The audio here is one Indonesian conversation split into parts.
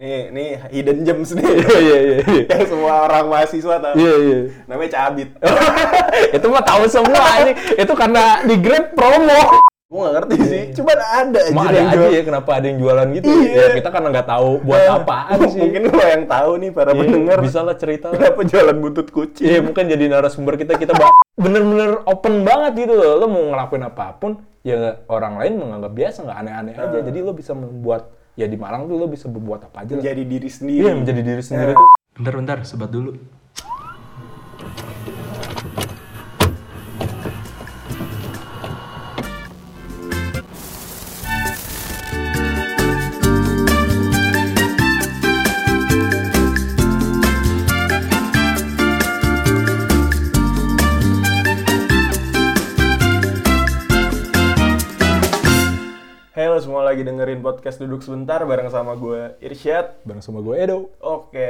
Nih, nih hidden gems nih. Iya iya iya. yang semua orang mahasiswa tahu. Iya iya. Namanya cabit. itu mah tahu semua ini. Itu karena di Grab promo. Gue gak ngerti sih, cuman ada aja ada yang aja ya kenapa ada yang jualan gitu? Iya. Ya kita karena nggak tahu buat Eh, apaan sih. Mungkin lo yang tahu nih para Iya, pendengar. bisa lah cerita. Kenapa jualan buntut kucing? Iya mungkin jadi narasumber kita kita bahas bener-bener open banget gitu loh. Lo mau ngelakuin apa pun ya orang lain menganggap biasa nggak aneh-aneh aja. Ah. Jadi lo bisa membuat ya di Malang tuh lo bisa berbuat apa aja lah. Menjadi diri sendiri. Iya menjadi diri sendiri tuh. Bentar bentar sebat dulu. Halo semua lagi dengerin podcast Duduk Sebentar bareng sama gue Irsyad. Bareng sama gue Edo. Oke,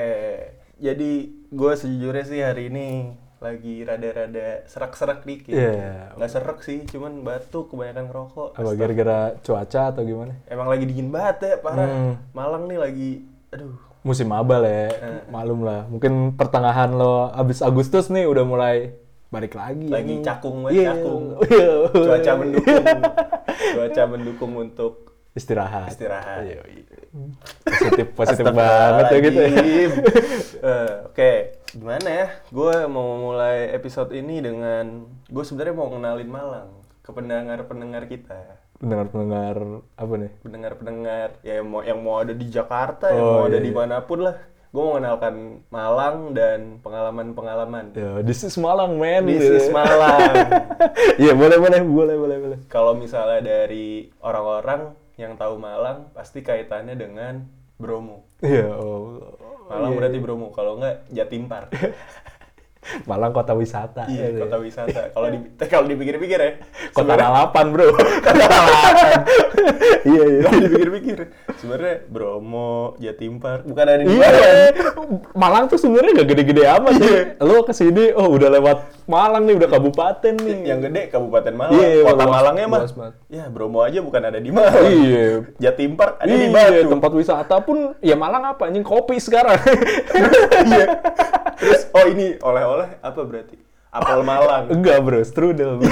jadi gue sejujurnya sih hari ini lagi rada-rada serak-serak dikit. Iya. Nggak serak sih, cuman batuk kebanyakan ngerokok. Apa gara-gara cuaca atau gimana? Emang lagi dingin banget ya, parah. Hmm. Malang nih lagi, aduh. Musim abal ya, Eh. malum lah. Mungkin pertengahan lo abis Agustus nih udah mulai balik lagi. Lagi nih. cakung banget, Iya. cakung. Iya. Cuaca mendukung, cuaca mendukung untuk Istirahat. istirahat. Iya, iya. Positif, positif banget ya gitu ya. Eh, Oke, gimana ya? Gue mau mulai episode ini dengan gue sebenarnya mau ngenalin Malang ke pendengar-pendengar kita. Pendengar-pendengar apa nih? Pendengar-pendengar ya yang mau yang mau ada di Jakarta, yang Oh, mau ada iya, iya. di mana pun lah. Gue mau mengenalkan Malang dan pengalaman-pengalaman. Ya, this is Malang, man. This gitu is. Malang. Iya, boleh, boleh, boleh, boleh, boleh. Kalau misalnya dari orang-orang yang tahu Malang, pasti kaitannya dengan Bromo. Iya, oh. Malang Iya. berarti Bromo, kalau enggak Jatim Park. Malang kota wisata. Iya, gitu ya. kota wisata. Kalau di kalau dipikir-pikir ya, Kota lalapan, bro. kota lalapan. iya, iya. kalau dipikir-pikir, sebenarnya Bromo, Jatim Park, bukan ada di Iya, Malang. Malang tuh sebenarnya gak gede-gede amat Iya. ya. Lo ke sini, oh udah lewat Malang nih, udah kabupaten nih. Yang gede Kabupaten Malang, Iya, kota luas- Malangnya mah. Ya, Bromo aja bukan ada di Malang. Iya. Jatim Park ada di Iya, Batu. tempat wisata pun ya Malang apa anjing kopi sekarang. Iya. Terus oh ini oleh-oleh apa berarti? Apel Malang. Enggak, Bro, strudel. bro.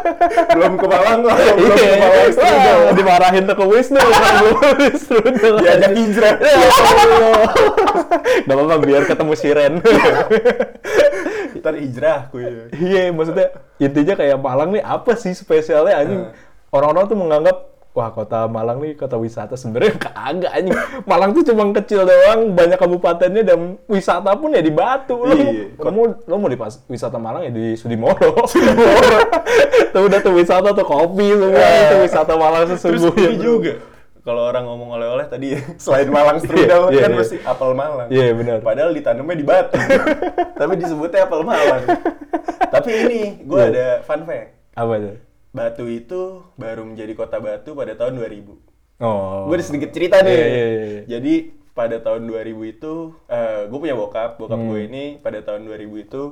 belum ke Malang lah, belum Iya, ke Malang strudel. Wah, dimarahin tuh ke Wisnu kan belum strudel. Diajak hijrah. Ya. Gak apa-apa biar ketemu Siren. Ntar hijrah kuy. Iya, maksudnya intinya kayak Malang nih apa sih spesialnya anjing? Orang-orang tuh menganggap wah kota Malang nih kota wisata sebenarnya kagak anjing. Malang tuh cuma kecil doang, banyak kabupatennya dan wisata pun ya di Batu. Lo, Iya. lo mau lo mau di pas, wisata Malang ya di Sudimoro. Sudimoro. tuh udah tuh wisata tuh kopi semua itu wisata Malang Terus sesungguhnya. ini bro. juga. Kalau orang ngomong oleh-oleh tadi selain Malang strudel Iya, kan iya. pasti apel Malang. Iya, benar. Padahal ditanamnya di Batu. Tapi disebutnya apel Malang. Tapi ini gue Iya. ada fun fact. Apa tuh? Batu itu baru menjadi kota Batu pada tahun 2000. Oh. Gue ada sedikit cerita nih. Iya, iya, iya. Jadi pada tahun 2000 itu, gue punya bokap. Bokap Hmm. gue ini pada tahun 2000 itu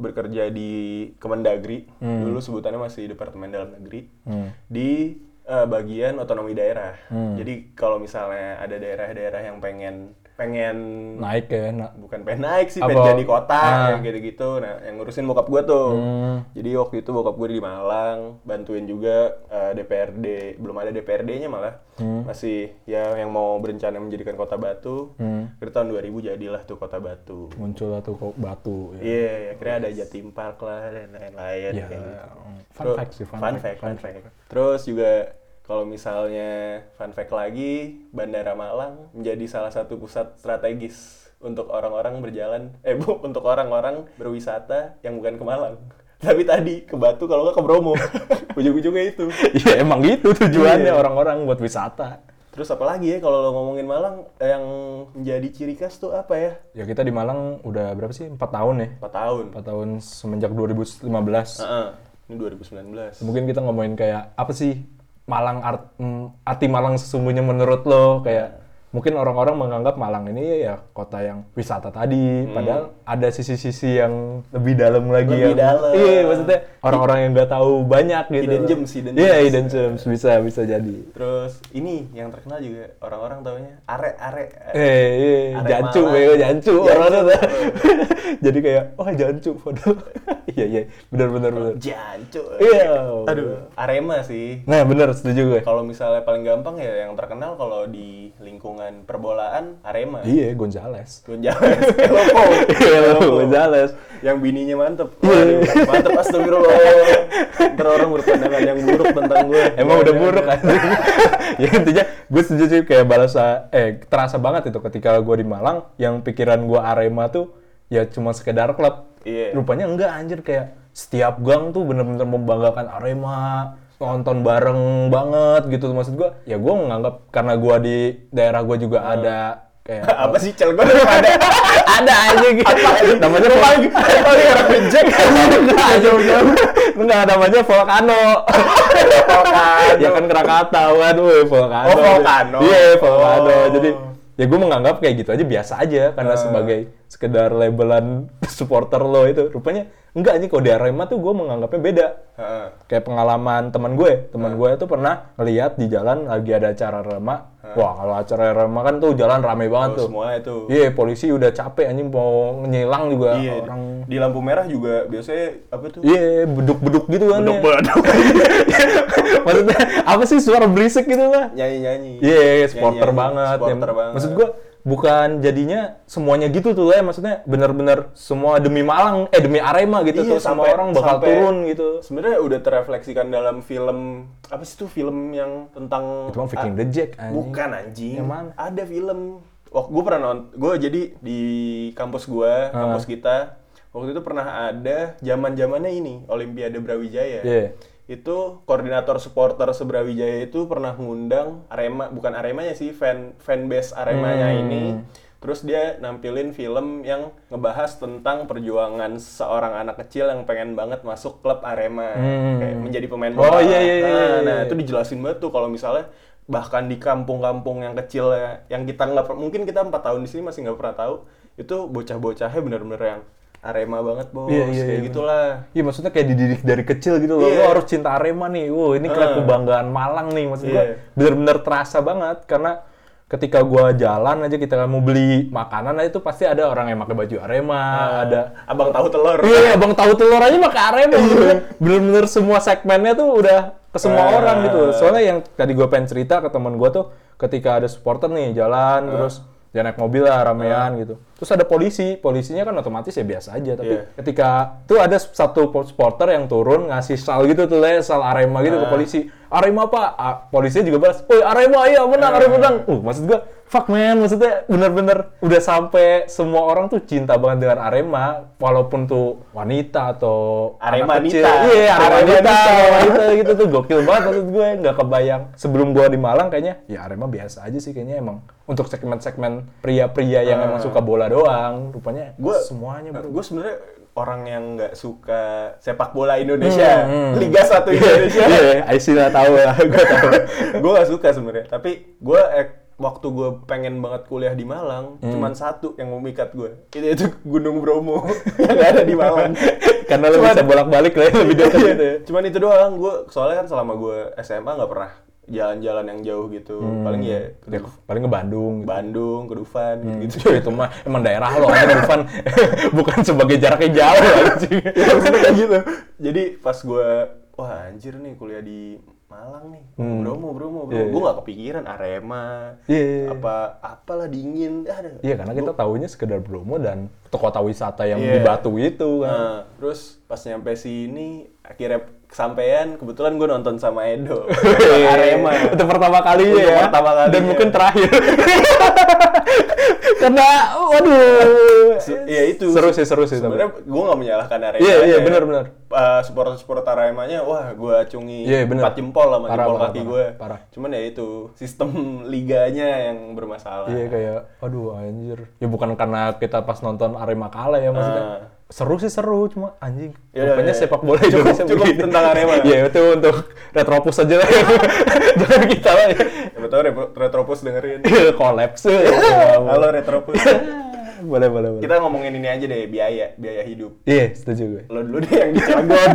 bekerja di Kemendagri. Dulu sebutannya masih Departemen Dalam Negeri. Hmm. Di eh, bagian otonomi daerah. Hmm. Jadi kalau misalnya ada daerah-daerah yang pengen pengen naik ya. na- bukan pengen naik sih, pengen jadi kota Ah. yang gitu-gitu. Nah, yang ngurusin bokap gue tuh. Hmm. Jadi waktu itu bokap gue di Malang, bantuin juga eh, DPRD, belum ada DPRD-nya malah. Masih ya yang mau berencana menjadikan kota Batu. Hmm. Akhirnya tahun 2000 jadilah tuh kota Batu. Muncul lah tuh kok batu. ya. Iya, akhirnya ada Jatim Park lah dan lain-lain. Kayak gitu. fun fact sih, fun, fun fact, fact, fun fact. Terus juga kalau misalnya fun fact lagi, Bandara Malang menjadi salah satu pusat strategis untuk orang-orang berjalan, eh bu, untuk orang-orang berwisata yang bukan ke Malang. Tapi tadi ke Batu kalau nggak ke Bromo. Ujung-ujungnya itu. Iya emang gitu tujuannya Iya. orang-orang buat wisata. Terus apa lagi ya kalau lo ngomongin Malang yang menjadi ciri khas tuh apa ya? Ya kita di Malang udah berapa sih? 4 tahun ya? 4 tahun. 4 tahun semenjak 2015. Heeh. Ini 2019. Mungkin kita ngomongin kayak apa sih Malang art, mm, arti Malang sesungguhnya menurut lo kayak mungkin orang-orang menganggap Malang ini ya kota yang wisata tadi, padahal ada sisi-sisi yang lebih dalam lagi Lebih yang dalam. iya maksudnya orang-orang yang nggak tahu banyak gitu. Hidden gems, hidden Iya, gems. hidden gems bisa bisa jadi. Terus ini yang terkenal juga orang-orang taunya are-are. Eh, iya, Arek jancu, bego, jancu, Jancu. orang tuh. Jadi kayak, oh jancu, padahal. Iya, iya, benar, benar, benar. Jancu. Iya. Aduh, Arema sih. Nah, benar, setuju gue. Kalau misalnya paling gampang ya yang terkenal kalau di lingkungan perbolaan Arema. Iya, Gonzales. Gonzales. Elopo. Iya, Elopo. Gonzales. Yang bininya mantep. Iya. Waduh, mantep astagfirullah. Ntar orang berpandangan yang buruk tentang gue. Emang udah buruk kan? ya intinya gue setuju sih kayak balasa eh terasa banget itu ketika gue di Malang yang pikiran gue Arema tuh ya cuma sekedar klub. Iya. Rupanya enggak anjir kayak setiap gang tuh bener-bener membanggakan Arema nonton bareng banget gitu. Maksud gue ya gue menganggap karena gue di daerah gue juga ada kayak Apa sih cel gue ada ada aja gitu. Namanya paling paling orang reject enggak jauh-jauh enggak namanya volcano. Volcano. ya kan Krakatau kan woi volcano. Oh, volcano. iya volcano. Oh. jadi ya gue menganggap kayak gitu aja biasa aja. Karena sebagai sekedar labelan supporter lo itu rupanya enggak nih kalau di Arema tuh gue menganggapnya beda Heeh. kayak pengalaman teman gue teman gue itu pernah ngeliat di jalan lagi ada acara Arema wah kalau acara Arema kan tuh jalan rame banget Oh, tuh semua itu. iya polisi udah capek anjing mau nyilang juga Iya, orang di lampu merah juga biasanya apa tuh? Iya, beduk-beduk gitu kan. ya. Beduk-beduk. Maksudnya apa sih suara berisik gitu lah? Nyanyi-nyanyi. Iya, supporter Nyanyi-nyanyi. banget. Supporter Ya, banget. Maksud gua bukan jadinya semuanya gitu tuh lah ya. Maksudnya bener-bener semua demi Malang, eh demi Arema gitu Iya, tuh. Semua sampai- orang bakal sampai- turun gitu. Sebenarnya udah terefleksikan dalam film apa sih tuh film yang tentang Itu mah Viking the Jack anjing. Bukan anjing. Yang mana? Ada film. Wah, gue pernah nonton. Gue jadi di kampus gue, Ah. kampus kita. Waktu itu pernah ada zaman zamannya ini Olimpiade Brawijaya. Iya. Itu koordinator supporter Sebrawijaya itu pernah ngundang Arema, bukan Aremanya sih, fan fanbase Aremanya Hmm. ini. Terus dia nampilin film yang ngebahas tentang perjuangan seorang anak kecil yang pengen banget masuk klub Arema, Hmm. kayak menjadi pemain Oh, bola. iya, iya, iya, Nah, iya, nah, iya. itu dijelasin banget tuh kalau misalnya bahkan di kampung-kampung yang kecil ya, yang kita nggak mungkin kita empat tahun di sini masih nggak pernah tahu itu bocah-bocahnya bener-bener yang Arema banget bos, Iya, iya, kayak iya, gitulah. Iya maksudnya kayak dididik dari kecil gitu loh. Iya. Lo harus cinta Arema nih. Wow, ini klub Ah. kebanggaan Malang nih. Maksud gua Iya. bener-bener terasa banget karena ketika gua jalan aja kita mau beli makanan aja tuh pasti ada orang yang pakai baju Arema, ada Abang tahu telur. Iya, Bang tahu telur aja pakai Arema. maksudnya Bener-bener semua segmennya tuh udah ke semua Ah. orang gitu. Soalnya yang tadi gue pengen cerita ke teman gue tuh ketika ada supporter nih jalan terus dia naik mobil lah ramean gitu. Terus ada polisi, polisinya kan otomatis ya biasa aja. Tapi Iya. ketika tuh ada satu po- supporter yang turun ngasih sal gitu tuh le, sal Arema gitu ke polisi. Arema ah, polisinya juga balas, woi Arema iya menang, Arema menang. Uh, maksud gua fuck man, maksudnya bener-bener udah sampai semua orang tuh cinta banget dengan Arema, walaupun tuh wanita atau Arema anak kecil. Iya, Arema Arema wanita, wanita. gitu tuh gokil banget maksud gue, nggak kebayang. Sebelum gua di Malang kayaknya, ya Arema biasa aja sih kayaknya emang untuk segmen-segmen pria-pria yang emang suka bola doang, rupanya Gue semuanya bro. Gue sebenarnya orang yang nggak suka sepak bola Indonesia, Hmm, hmm. Liga 1 Indonesia. Iya, Aisyah lah tahu lah, gue tahu. gue gak suka sebenarnya tapi gue eh, waktu gue pengen banget kuliah di Malang Hmm. cuman satu yang memikat gue itu itu Gunung Bromo yang ada di Malang Karena lo bisa bolak-balik lah ya, lebih dekat Iya, gitu ya. cuman itu doang gue soalnya kan selama gue SMA nggak pernah jalan-jalan yang jauh gitu Hmm. paling ya Ya, paling ke Bandung. gitu. Bandung ke Dufan gitu Ya, itu mah emang daerah lo aja Dufan bukan sebagai jaraknya jauh anjing. ya kayak gitu jadi pas gue wah anjir nih kuliah di Malang nih Bromo Bromo Bromo Iya, gue iya. nggak kepikiran Arema Iya, iya, iya. apa apalah dingin ah, ada Iya karena kita tahunya sekedar Bromo dan kota wisata yang Iya. di Batu itu kan. Nah, terus pas nyampe sini akhirnya kesampaian kebetulan gue nonton sama Edo Arema Itu pertama Untuk ya. pertama kalinya. Dan mungkin terakhir. Karena waduh. Se- Iya itu Seru sih, seru sih. sebenarnya gue nggak menyalahkan Arema Iya, iya, benar, benar. supporter supporter Aremanya wah gue acungi Iya, benar. empat jempol sama Parah, jempol parah, kaki parah, gue parah. cuman ya itu sistem liganya yang bermasalah Iya kayak, aduh anjir. Ya bukan karena kita pas nonton Arema kalah ya maksudnya. Ah. Seru sih seru, cuma anjing. Yaudah, Rupanya ya. sepak bola Cukup- Indonesia cukup begini. tentang Arema. Iya itu untuk retropus aja lah. Jangan kita lah ya. Tahu Retro- Retropus dengerin. kolaps. Halo Retropus. boleh, boleh, boleh. Kita ngomongin ini aja deh, biaya, biaya hidup. Iya, setuju gue. Lo dulu deh yang di Cilegon.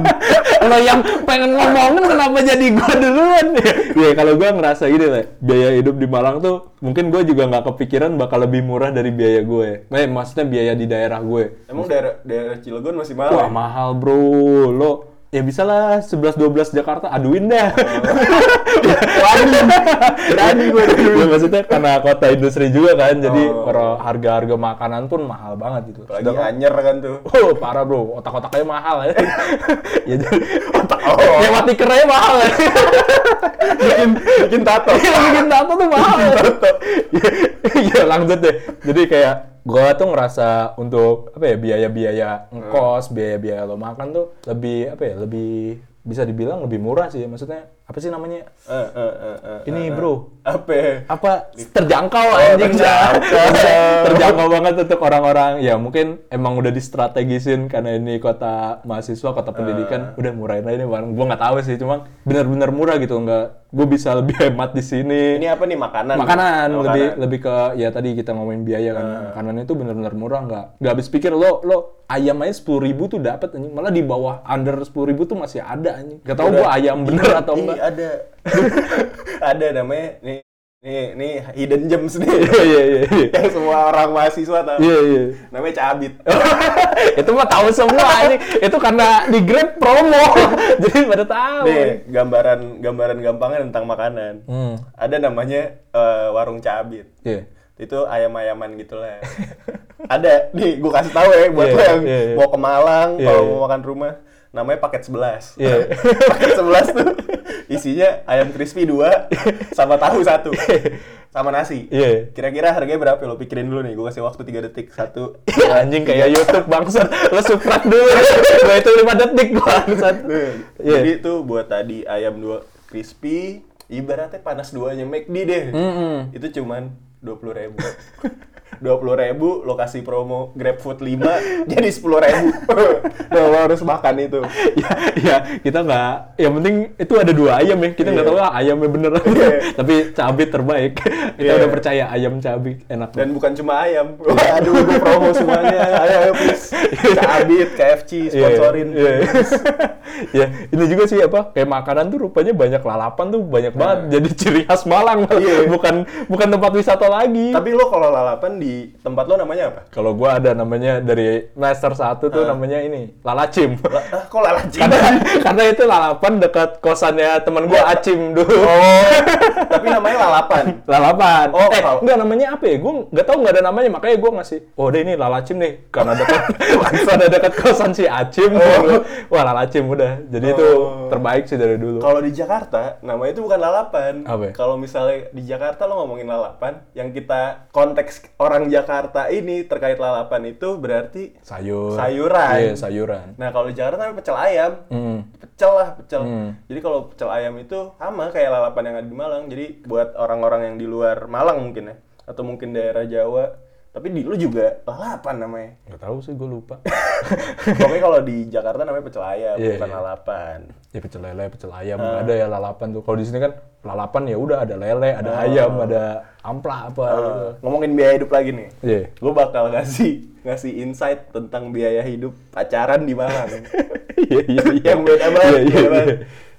Lo yang pengen ngomongin kenapa jadi gue duluan? Iya, kalau gue ngerasa gini lah, biaya hidup di Malang tuh mungkin gue juga nggak kepikiran bakal lebih murah dari biaya gue. Eh, maksudnya biaya di daerah gue. Emang daerah daerah Cilegon masih mahal? Wah ya? mahal bro, lo ya bisa lah 11-12 Jakarta aduin dah. Berani, berani gue ya maksudnya karena kota industri juga kan, jadi Oh. harga-harga makanan pun mahal banget gitu. Lagi anyer kan tuh. Oh parah bro, otak-otaknya mahal ya. ya jadi otak oh. ya mati keranya mahal ya. bikin bikin tato. Iya bikin tato tuh mahal. Iya lanjut deh. Jadi kayak gua tuh ngerasa untuk apa ya biaya-biaya ngkos, biaya-biaya lo makan tuh lebih apa ya lebih bisa dibilang lebih murah sih. Maksudnya apa sih namanya? Eh, eh, eh, eh, Ini eh, bro, Apa? apa? Terjangkau anjing. terjangkau. terjangkau banget untuk orang-orang. Ya mungkin emang udah distrategisin karena ini kota mahasiswa kota pendidikan. Udah murahin aja nih barang gue nggak tahu sih cuma benar-benar murah gitu. Nggak gue bisa lebih hemat di sini. Ini apa nih makanan? makanan Oh, lebih lebih ke ya tadi kita ngomongin biaya kan. Makanan itu benar-benar murah nggak nggak habis pikir. Lo lo ayam aja sepuluh ribu tuh dapat anjing. Malah di bawah under sepuluh ribu tuh masih ada anjing. Gak tau gue ayam bener atau Ih, enggak. ada. ada namanya nih nih nih hidden gems nih. iya iya iya iya yang semua orang mahasiswa tahu. iya iya Namanya cabit. itu mah tahu semua ini itu karena di Grab promo jadi pada tahu Nih, gambaran gambaran gampangnya tentang makanan. hmm. Ada namanya eh, warung cabit. iya Itu ayam-ayaman gitu lah. Ada, nih gue kasih tahu ya buat Iya, lo yang iya, iya. mau ke Malang, Iya, kalau iya. mau makan rumah. Namanya paket 11. Iya. paket 11 tuh isinya ayam crispy 2 sama tahu satu sama nasi. Iya. Kira-kira harganya berapa? Lo pikirin dulu nih, gue kasih waktu 3 detik. Satu. anjing kayak YouTube bangsat lo subscribe dulu gua itu 5 detik bangsat Iya. Jadi tuh buat tadi ayam 2 crispy, ibaratnya panas duanya McD deh. Mm-mm. Itu cuman 20 ribu. 20 ribu lo kasih promo GrabFood 5 jadi 10 ribu. Nah, lo harus makan itu. Ya, ya kita nggak yang penting itu ada dua ayam ya. Kita nggak Iya. tahu lah ayamnya bener. Iya. tapi cabit terbaik. Kita Iya. udah percaya ayam cabit enak. Dan bukan cuma ayam. Aduh gue promo semuanya. Ayo ayo please. Cabit KFC sponsorin Iya, iya. ya, ini juga sih apa kayak makanan tuh rupanya banyak lalapan tuh banyak banget. Jadi ciri khas Malang. Iya. bukan bukan tempat wisata lagi. tapi lo kalau lalapan di tempat lo namanya apa kalau gua ada namanya dari master satu tuh namanya ini lalacim. La- ah, kok lalapan karena karena itu lalapan dekat kosannya teman gua Acim dulu. oh tapi namanya lalapan Lalapan. Oh, eh, kalau- enggak namanya apa ya? Gue nggak tahu nggak ada namanya, makanya gue ngasih. Oh, deh ini lalacim nih, karena dekat karena dekat kosan si Acim. Wah, lalacim udah. Jadi itu Oh. terbaik sih dari dulu. Kalau di Jakarta, namanya itu bukan lalapan. Apa ya? Kalau misalnya di Jakarta lo ngomongin lalapan, yang kita konteks orang Jakarta ini terkait lalapan itu berarti Sayur. Sayuran. Iya, sayuran. Nah kalau di Jakarta namanya pecel ayam. Hmm. Pecel lah, pecel. Hmm. Jadi kalau pecel ayam itu sama kayak lalapan yang ada di Malang. Jadi buat orang-orang yang di luar Malang mungkin ya, atau mungkin daerah Jawa. Tapi di lu juga lalapan namanya. Nggak tahu sih, gue lupa. Pokoknya kalau di Jakarta namanya pecel ayam, Iya, bukan iya. lalapan. ya pecel lele, pecel ayam, nggak ada ya lalapan tuh. Kalau di sini kan lalapan ya udah ada lele, ada Ah. ayam, ada ampla apa gitu. Eh, ngomongin biaya hidup lagi nih. Iya. Gue bakal ngasih ngasih insight tentang biaya hidup pacaran di Malang. Iya, iya, iya. yang beda banget. Iya, iya, iya.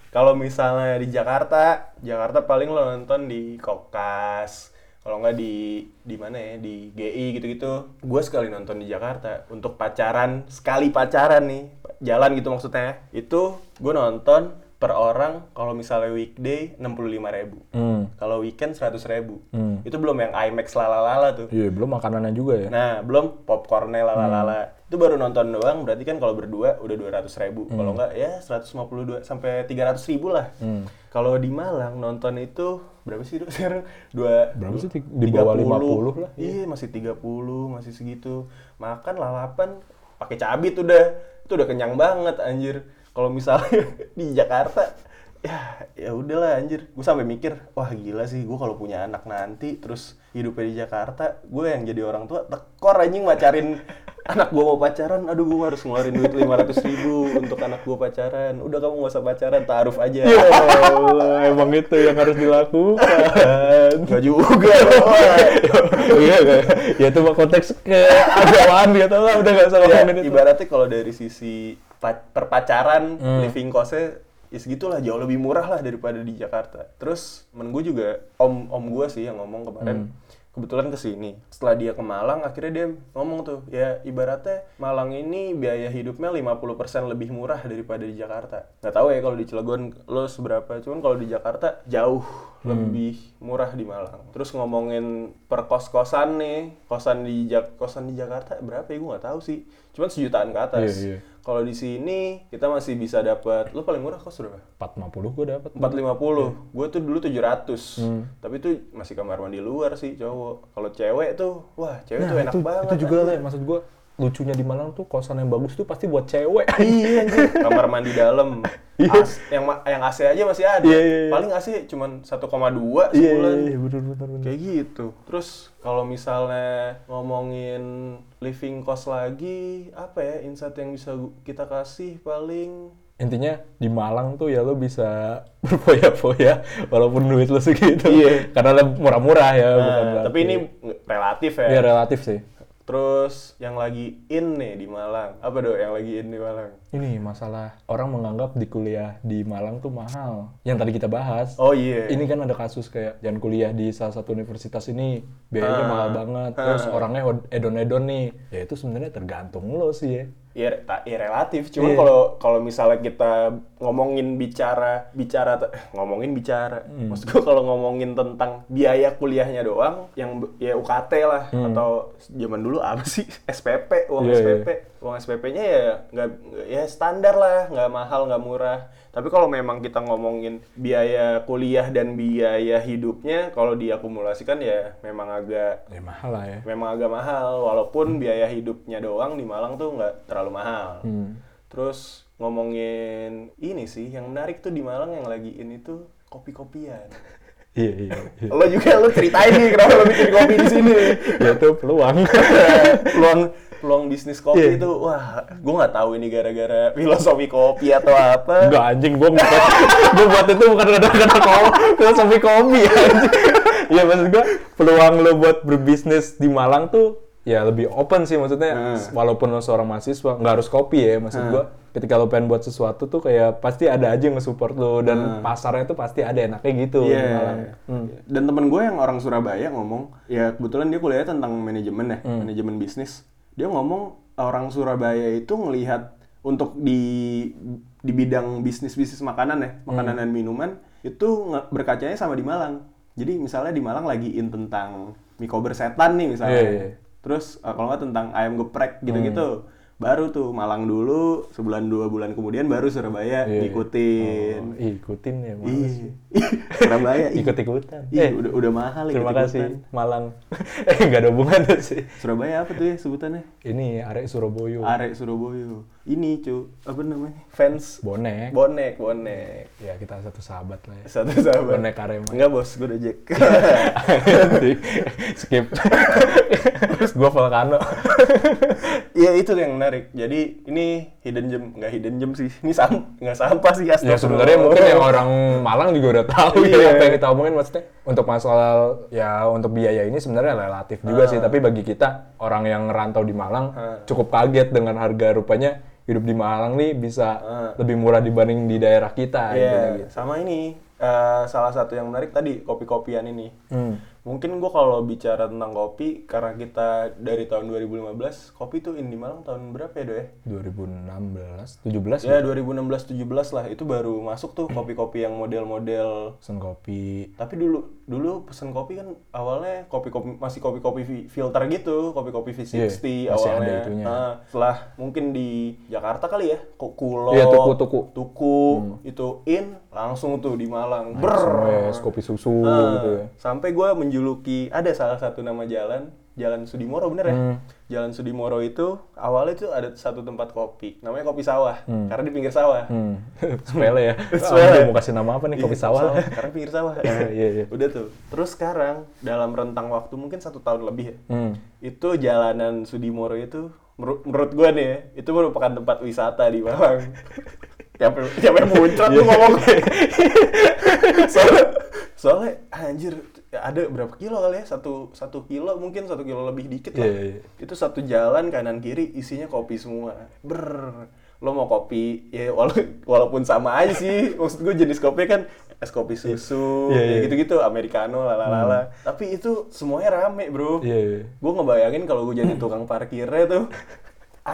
Kalau misalnya di Jakarta, Jakarta paling lo nonton di Kokas. Kalau nggak di di mana ya di GI gitu-gitu. Gue sekali nonton di Jakarta untuk pacaran sekali pacaran nih jalan gitu maksudnya. Itu gue nonton per orang kalau misalnya weekday 65.000 ribu. Hmm. Kalau weekend 100.000 ribu. Hmm. Itu belum yang IMAX lalalala tuh. Iya, belum makanannya juga ya. Nah, belum popcornnya lalalala. Itu baru nonton doang, berarti kan kalau berdua udah 200 ribu. Kalau enggak ya 152 sampai 300 ribu lah. Hmm. Kalau di Malang nonton itu berapa sih Dok, sekarang? Dua, Berapa sih? Di bawah 50 lah. Iya, masih 30, masih segitu. Makan lalapan pakai cabit udah. Itu udah kenyang banget anjir. Kalau misalnya di Jakarta ya ya udahlah anjir gue sampai mikir wah gila sih gue kalau punya anak nanti terus hidupnya di Jakarta gue yang jadi orang tua tekor anjing macarin anak gue mau pacaran, aduh gue harus ngeluarin duit 500 ribu untuk anak gue pacaran. Udah kamu gak usah pacaran, taaruf aja. Ya Allah, emang itu yang harus dilakukan. Gak juga. Iya, kan? ya itu mah konteks keagamaan gitu lah, udah gak usah ya, itu. ibaratnya kalau dari sisi pa- perpacaran, Hmm. living costnya ya segitulah jauh lebih murah lah daripada di Jakarta. Terus temen gue juga om om gue sih yang ngomong kemarin Hmm. kebetulan ke sini. Setelah dia ke Malang, akhirnya dia ngomong tuh ya ibaratnya Malang ini biaya hidupnya 50% lebih murah daripada di Jakarta. Nggak tahu ya kalau di Cilegon lo seberapa, cuman kalau di Jakarta jauh Hmm. lebih murah di Malang. Terus ngomongin per kos-kosan nih, kosan di Jak kosan di Jakarta berapa ya gue nggak tahu sih. Cuman sejutaan ke atas. Iya, iya. Kalau di sini kita masih bisa dapat, lo paling murah kos berapa? 450 gue dapet. 450. Gue tuh dulu 700. Hmm. Tapi itu masih kamar mandi luar sih cowok. Kalau cewek tuh, wah cewek tuh enak Nah, itu, banget. itu juga lah, maksud gue lucunya di Malang tuh kosan yang bagus tuh pasti buat cewek. Iya anjir. kamar mandi dalam. Iya. As- yang yang AC aja masih ada. Iya, iya, iya. Paling AC cuman 1,2 Iya, sebulan. iya, iya, bener, bener, bener. Kayak gitu. Terus kalau misalnya ngomongin living cost lagi, apa ya insight yang bisa kita kasih paling Intinya di Malang tuh ya lo bisa berfoya-foya walaupun duit lo segitu. Iya. Karena lo murah-murah ya. Nah, tapi ini relatif ya. Iya relatif sih. Terus yang lagi in nih di Malang. Apa dong yang lagi in di Malang? Ini masalah orang menganggap di kuliah di Malang tuh mahal. Yang tadi kita bahas. Oh iya. Ini kan ada kasus kayak jangan kuliah di salah satu universitas ini biayanya Ah. mahal banget. Terus orangnya hod- edon-edon nih. Ya itu sebenarnya tergantung lo sih ya. Ya, ya relatif. Cuman Iya. kalau kalau misalnya kita ngomongin bicara bicara eh, ngomongin bicara. Hmm. Maksud gua kalau ngomongin tentang biaya kuliahnya doang yang ya UKT lah atau zaman dulu apa sih SPP, uang Hmm. Iya, SPP. Uang SPP-nya ya nggak- ya standar lah, nggak mahal, nggak murah. Tapi kalau memang kita ngomongin biaya kuliah dan biaya hidupnya, kalau diakumulasikan ya memang agak Ya mahal lah ya. memang agak mahal walaupun biaya hidupnya doang di Malang tuh nggak terlalu mahal. Hmm. Terus ngomongin ini sih yang menarik tuh di Malang yang lagi ini tuh kopi-kopian. Iya, iya, iya. lo juga lo ceritain nih kenapa lo bikin kopi di sini. ya itu peluang. peluang peluang bisnis kopi Iya. itu wah gue nggak tahu ini gara-gara filosofi kopi atau apa. Enggak anjing, gua buat, gua buat itu bukan gara-gara kopi, filosofi kopi anjing. Iya maksud gua peluang lo buat berbisnis di Malang tuh ya lebih open sih maksudnya Hmm. walaupun lo seorang mahasiswa nggak harus kopi ya maksud gua ketika lo pengen buat sesuatu tuh kayak pasti ada aja yang nge-support lo dan pasarnya tuh pasti ada enaknya gitu di Iya. Malang. Hmm. Dan temen gue yang orang Surabaya ngomong, ya kebetulan dia kuliahnya tentang manajemen ya, Hmm. manajemen bisnis. Dia ngomong orang Surabaya itu ngelihat untuk di di bidang bisnis bisnis makanan ya, makanan Hmm. dan minuman itu berkacanya sama di Malang. Jadi misalnya di Malang lagi in tentang mie kober setan nih misalnya. Iya, iya. Terus eh, kalau nggak tentang ayam geprek gitu-gitu. Baru tuh Malang dulu, sebulan dua bulan kemudian baru Surabaya Iya. ngikutin. Oh, ih, ikutin ya males. Iya. Surabaya ih. Ikut-ikutan. Ih, Eh, udah udah mahal Terima kasih Malang. eh nggak ada hubungannya sih. Surabaya apa tuh ya sebutannya? Ini arek Surabaya. Arek Surabaya. Ini cu, apa namanya? Fans Bonek. bonek, bonek. ya kita satu sahabat lah ya. Satu sahabat. Bonek Arema. Enggak bos, gue udah jack. Skip. Terus gua Volcano. Iya itu yang menarik. Jadi ini hidden gem, nggak hidden gem sih. Ini sam nggak sampah sih ya sebenarnya mungkin yang orang Malang juga udah tahu Iya. ya apa yang kita omongin maksudnya untuk masalah ya untuk biaya ini sebenarnya relatif juga Ah. sih tapi bagi kita orang yang ngerantau di Malang Ah. cukup kaget dengan harga rupanya hidup di Malang nih bisa Ah. lebih murah dibanding di daerah kita intinya gitu. sama ini eh, salah satu yang menarik tadi kopi-kopian ini. Hmm. Mungkin gue kalau bicara tentang kopi karena kita dari tahun 2015 kopi tuh in di Malang tahun berapa ya do ya? 2016, 17 Ya 2016-17 lah itu baru masuk tuh kopi-kopi yang model-model pesen kopi. tapi dulu dulu pesen kopi kan awalnya kopi-kopi masih kopi-kopi fi- filter gitu kopi-kopi V60 Iya, masih awalnya ada itunya. Nah, setelah mungkin di Jakarta kali ya Ku- Kulo Iya, tuku-tuku. Hmm. tuku itu in langsung tuh di Malang ber kopi susu Nah, gitu ya. sampai gue menjuluki ada salah satu nama jalan Jalan Sudimoro bener ya? Hmm. Jalan Sudimoro itu awalnya tuh ada satu tempat kopi namanya kopi sawah karena di pinggir sawah Hmm. Sepele ya. Sepele. Mau kasih nama apa nih? Kopi Iya, sawah. Karena pinggir sawah. Ah, iya, iya. Udah tuh. Terus sekarang dalam rentang waktu mungkin satu tahun lebih ya. Hmm. Itu jalanan Sudimoro itu menurut, menurut gue nih ya, itu merupakan tempat wisata di Malang. siapa siapa yang muncrat tuh ngomong soalnya soalnya anjir ada berapa kilo kali ya? Satu satu kilo mungkin satu kilo lebih dikit lah. Iya, iya. itu satu jalan kanan kiri isinya kopi semua. Ber lo mau kopi ya wala- walaupun sama aja sih. Maksud gue jenis kopi kan es kopi susu Iya, ya iya. gitu-gitu americano lalalala tapi itu semuanya rame bro. Iya, iya. gue ngebayangin kalau gue jadi tukang parkirnya tuh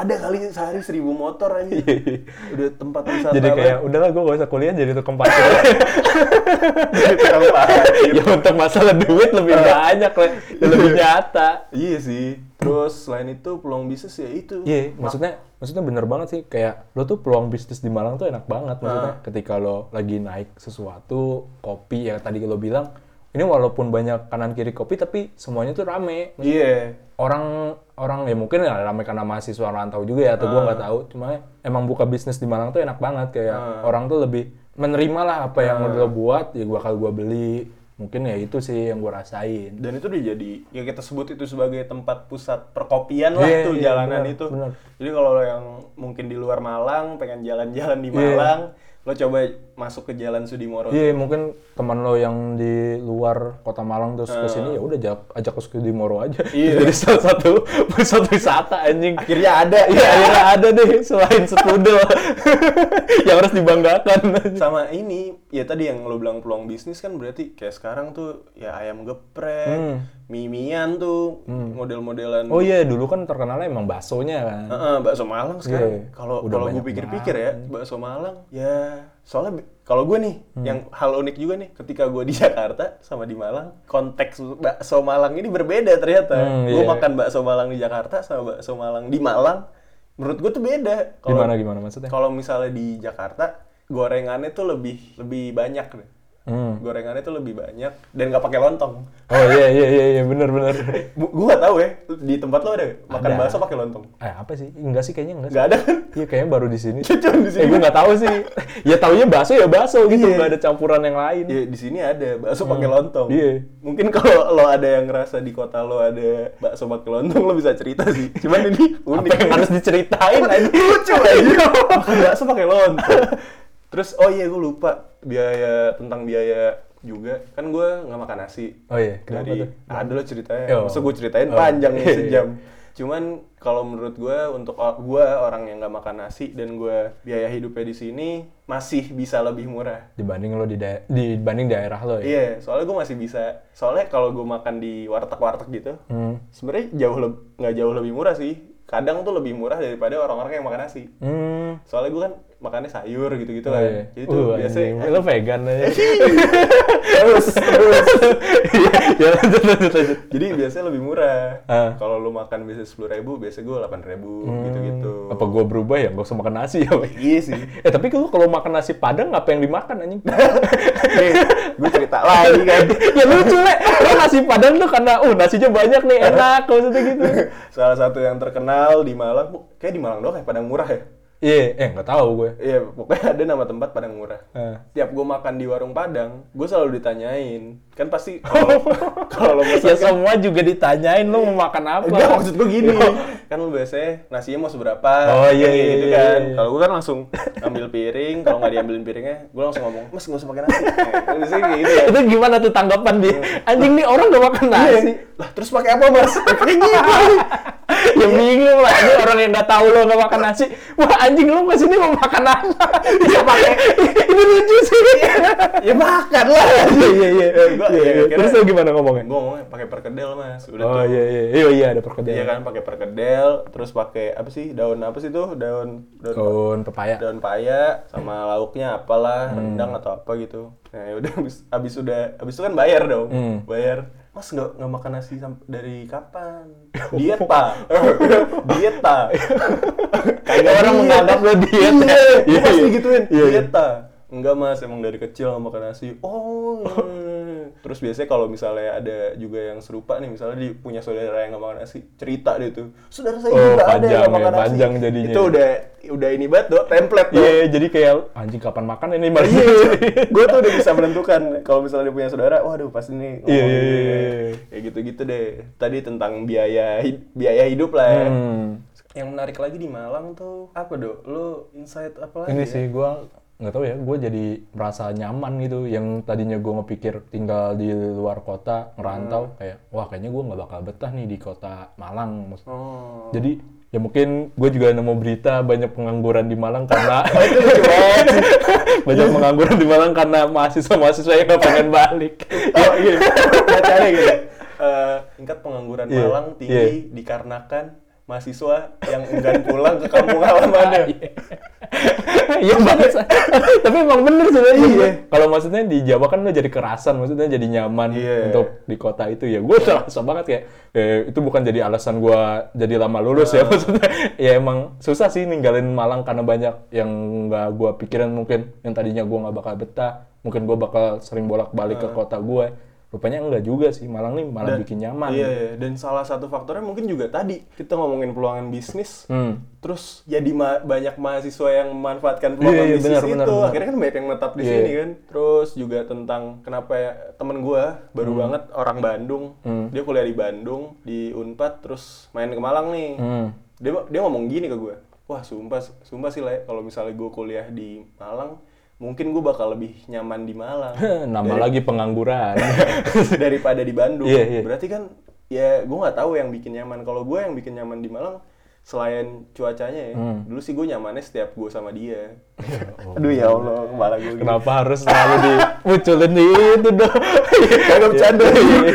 ada kali sehari seribu motor aja udah tempat wisata Iya, Jadi kayak udahlah gue gak usah kuliah jadi tukang parkir. Jadi tukang parkir. ya untuk masalah duit lebih banyak lah, dan lebih nyata. iya sih. Terus selain itu peluang bisnis ya itu. Iya, maksudnya maksudnya bener banget sih. Kayak lo tuh peluang bisnis di Malang tuh enak banget maksudnya. Ketika lo lagi naik sesuatu kopi ya tadi lo bilang ini walaupun banyak kanan kiri kopi tapi semuanya tuh rame. Iya. Orang orang ya mungkin ya rame karena mahasiswa rantau juga ya atau gua nggak tahu. Cuma emang buka bisnis di Malang tuh enak banget kayak orang tuh lebih menerima lah apa yang lo buat ya bakal gua beli. Mungkin ya itu sih yang gua rasain. Dan itu udah jadi ya kita sebut itu sebagai tempat pusat perkopian lah Iya, tuh iya, jalanan benar, itu. benar. jadi kalau yang mungkin di luar Malang pengen jalan-jalan di Iya. Malang lo coba masuk ke jalan Sudimoro Iya mungkin teman lo yang di luar kota Malang terus ke sini ya udah ajak ajak ke Sudimoro aja. Iya. Jadi salah satu pusat wisata anjing. akhirnya ada Iya akhirnya ada deh selain Sepudel yang harus dibanggakan. sama ini ya tadi yang lo bilang peluang bisnis kan berarti kayak sekarang tuh ya ayam geprek Hmm. mimian tuh model-modelan Oh iya dulu kan terkenalnya emang baksonya kan. Heeh, bakso Malang sekarang. Iya, Kalau kalau gue pikir-pikir ya, bakso Malang ya soalnya kalau gue nih Hmm. yang hal unik juga nih ketika gue di Jakarta sama di Malang, konteks bakso Malang ini berbeda ternyata. Hmm, gue iya. makan bakso Malang di Jakarta sama bakso Malang di Malang, menurut gue tuh beda. Kalau Gimana gimana maksudnya? kalau misalnya di Jakarta gorengannya tuh lebih lebih banyak deh. Hmm. Gorengannya tuh lebih banyak dan nggak pakai lontong. Oh iya iya iya iya benar benar. Gue nggak tahu ya di tempat lo ada makan Ada. bakso pakai lontong. Eh apa sih? Enggak sih kayaknya enggak sih. Nggak ada kan? Iya kayaknya baru di sini. Cuma di sini. Eh gue nggak tahu sih. ya taunya bakso ya bakso gitu, Iya. nggak ada campuran yang lain. Ya di sini ada bakso pakai lontong. Iya. Mungkin kalau lo ada yang ngerasa di kota lo ada bakso pakai lontong lo bisa cerita sih. Cuman ini unik. Apa yang harus diceritain aja? lucu aja. Bakso pakai lontong. Terus oh iya gue lupa biaya tentang biaya juga kan gue nggak makan nasi. Oh iya, kenapa Dari tuh? ada lo ceritanya. Oh. Masa gue ceritain Oh. panjang nih Iya. sejam. Cuman kalau menurut gue untuk gue orang yang nggak makan nasi dan gue biaya hidupnya di sini masih bisa lebih murah. Dibanding lo di dae- dibanding daerah lo ya. Iya, soalnya gue masih bisa. Soalnya kalau gue makan di warteg-warteg gitu, Hmm. sebenarnya jauh nggak jauh lebih murah sih. Kadang tuh lebih murah daripada orang-orang yang makan nasi. Hmm. Soalnya gue kan makannya sayur gitu-gitu Oh, lah. iya. Jadi tuh Uh, biasanya anjing. lo vegan aja. terus terus. ya lanjut lanjut lanjut. Jadi biasanya lebih murah. Ah. Kalau lu makan biasanya sepuluh ribu, biasanya gue delapan ribu gitu-gitu. Hmm. Apa gua berubah ya? Gak usah makan nasi ya? Iya sih. eh tapi lu kalau makan nasi padang apa yang dimakan anjing? Nih, gue cerita lagi kan. ya lucu le. Lo nasi padang tuh karena uh nasinya banyak nih enak maksudnya gitu. Salah satu yang terkenal di Malang, kayak di Malang doang ya, Padang Murah ya. Iya, eh nggak tahu gue. Iya, pokoknya ada nama tempat Padang Murah. Ah. Tiap gue makan di warung Padang, gue selalu ditanyain. Kan pasti kalau kalau lo Ya semua juga ditanyain lo mau makan apa. enggak maksud gue gini. Yo. kan lu biasanya nasinya mau seberapa? Oh, iya, iya, gitu iya, kan. iya. Kalau gue kan langsung ambil piring, kalau nggak diambilin piringnya, gue langsung ngomong, "Mas, nggak usah pakai nasi." Nah, biasanya kayak gitu ya. Itu gimana tuh tanggapan dia? Anjing nih orang gak makan Iya. nasi. Lah, terus pakai apa, Mas? Kayak gitu. ya bingung lah ini orang yang nggak tahu lo nggak makan nasi wah anjing lo ke sini mau makan apa bisa pakai ini lucu sih ya makan lah. iya iya iya Gua- Iya, ya, iya. terus lo gimana ngomongnya Gue ngomongnya pakai perkedel, Mas. Udah oh tuh. iya iya iya iya ada perkedel Iya kan pakai perkedel, terus pakai apa sih daun apa sih tuh daun daun daun pepaya daun paya sama lauknya apalah Hmm. rendang atau apa gitu. Nah ya udah habis habis udah habis itu kan bayar dong, Hmm. bayar. Mas nggak nggak makan nasi dari kapan? Diet pak, diet pak. Kagak orang menganggap lo diet ya. Iya, Iya, iya, pasti iya. gituin. Iya, diet pak. Enggak mas, emang dari kecil nggak makan nasi. Oh. terus biasanya kalau misalnya ada juga yang serupa nih misalnya dia punya saudara yang nggak makan nasi cerita dia tuh saudara saya Oh, juga ada yang panjang nggak ya, makan nasi panjang jadinya. itu udah udah ini banget dok template dok Iya, jadi kayak anjing kapan makan ini malah Iya, gue tuh udah bisa menentukan kalau misalnya dia punya saudara, waduh pasti nih. Iya, ngomongin iya, dia. iya, iya. Kayak gitu-gitu deh. Tadi tentang biaya biaya hidup lah. ya. Hmm. Yang menarik lagi di Malang tuh apa dok? Lu insight apa lagi? Ini ya? sih gua nggak tahu ya, gue jadi merasa nyaman gitu. Yang tadinya gue ngepikir tinggal di luar kota, ngerantau, kayak wah kayaknya gue nggak bakal betah nih di kota Malang. Oh. Jadi ya mungkin gue juga nemu berita banyak pengangguran di Malang karena banyak pengangguran di Malang karena mahasiswa-mahasiswa yang nggak pengen balik. Oh iya, bacanya gitu. Eh, tingkat pengangguran Iya, Malang tinggi dikarenakan mahasiswa yang enggan pulang ke kampung halamannya. Iya banget. Tapi emang bener sebenarnya. Iya. Kalau maksudnya di Jawa kan lo jadi kerasan, maksudnya jadi nyaman Iya. untuk di kota itu ya. Gue terasa banget kayak eh, itu bukan jadi alasan gue jadi lama lulus Ah. ya maksudnya. Ya emang susah sih ninggalin Malang karena banyak yang nggak gue pikirin mungkin yang tadinya gue nggak bakal betah, mungkin gue bakal sering bolak-balik ke kota gue. Rupanya enggak juga sih. Malang nih malah Ah. Dan- bikin nyaman. Iya, iya. dan salah satu faktornya mungkin juga tadi kita ngomongin peluangan bisnis. Hmm. Terus jadi ma- banyak mahasiswa yang memanfaatkan peluang Iya, iya, bisnis benar, itu. benar, benar. Akhirnya kan banyak yang netap di Iya. sini kan. Terus juga tentang kenapa ya temen gua baru banget orang Bandung. Hmm. Dia kuliah di Bandung di Unpad terus main ke Malang nih. Hmm. Dia dia ngomong gini ke gua. Wah, sumpah sumpah sih Le, kalau misalnya gua kuliah di Malang, mungkin gua bakal lebih nyaman di Malang. Nambah lagi pengangguran. daripada di Bandung. Iya, iya. Berarti kan ya gue nggak tahu yang bikin nyaman. Kalau gue yang bikin nyaman di Malang selain cuacanya ya, Hmm. dulu sih gue nyamannya setiap gue sama dia. Aduh ya Allah, kepala gue. Kenapa harus selalu dimunculin di itu dong? Kagak bercanda. Iya,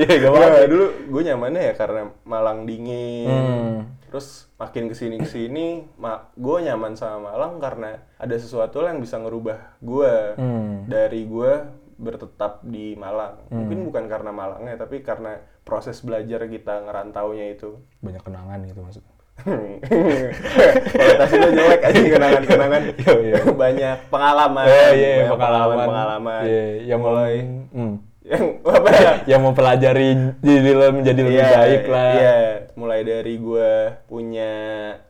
iya, gak apa-apa. Nggak, dulu gue nyamannya ya karena Malang dingin. Hmm. Terus makin ke sini ke sini, ma gue nyaman sama Malang karena ada sesuatu yang bisa ngerubah gue Hmm. dari gue bertetap di Malang. Mungkin bukan karena Malangnya, tapi karena proses belajar kita ngerantaunya itu. Banyak kenangan gitu maksudnya. Kualitasnya jelek aja kenangan-kenangan. Iya, iya. Banyak pengalaman. Iya, banyak pengalaman. pengalaman. Iya, yang mulai hmm. Yang apa ya? yang mempelajari diri lo menjadi lebih Iya, baik lah. Iya, mulai dari gue punya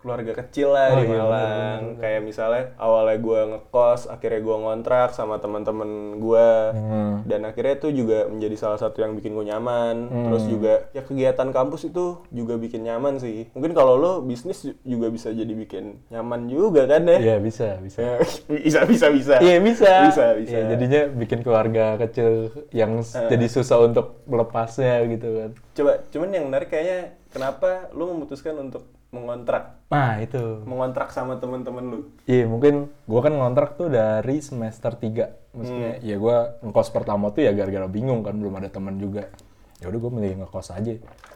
keluarga kecil lah Oh, di iya, Malang. Kayak misalnya awalnya gue ngekos, akhirnya gue ngontrak sama teman-teman gue. Hmm. Dan akhirnya itu juga menjadi salah satu yang bikin gue nyaman. Terus juga ya kegiatan kampus itu juga bikin nyaman sih. Mungkin kalau lo bisnis juga bisa jadi bikin nyaman juga kan ya? Iya, bisa, bisa. bisa, bisa, bisa. Iya, bisa. Bisa, bisa. Iya, jadinya bikin keluarga kecil yang Eh. jadi susah untuk melepasnya gitu kan. Coba, cuman yang menarik kayaknya kenapa lo memutuskan untuk mengontrak? Nah, itu. Mengontrak sama teman-teman lu? Iya mungkin gua kan ngontrak tuh dari semester 3 Maksudnya ya gua ngekos pertama tuh ya gara-gara bingung kan belum ada teman juga ya udah gue milih ngekos aja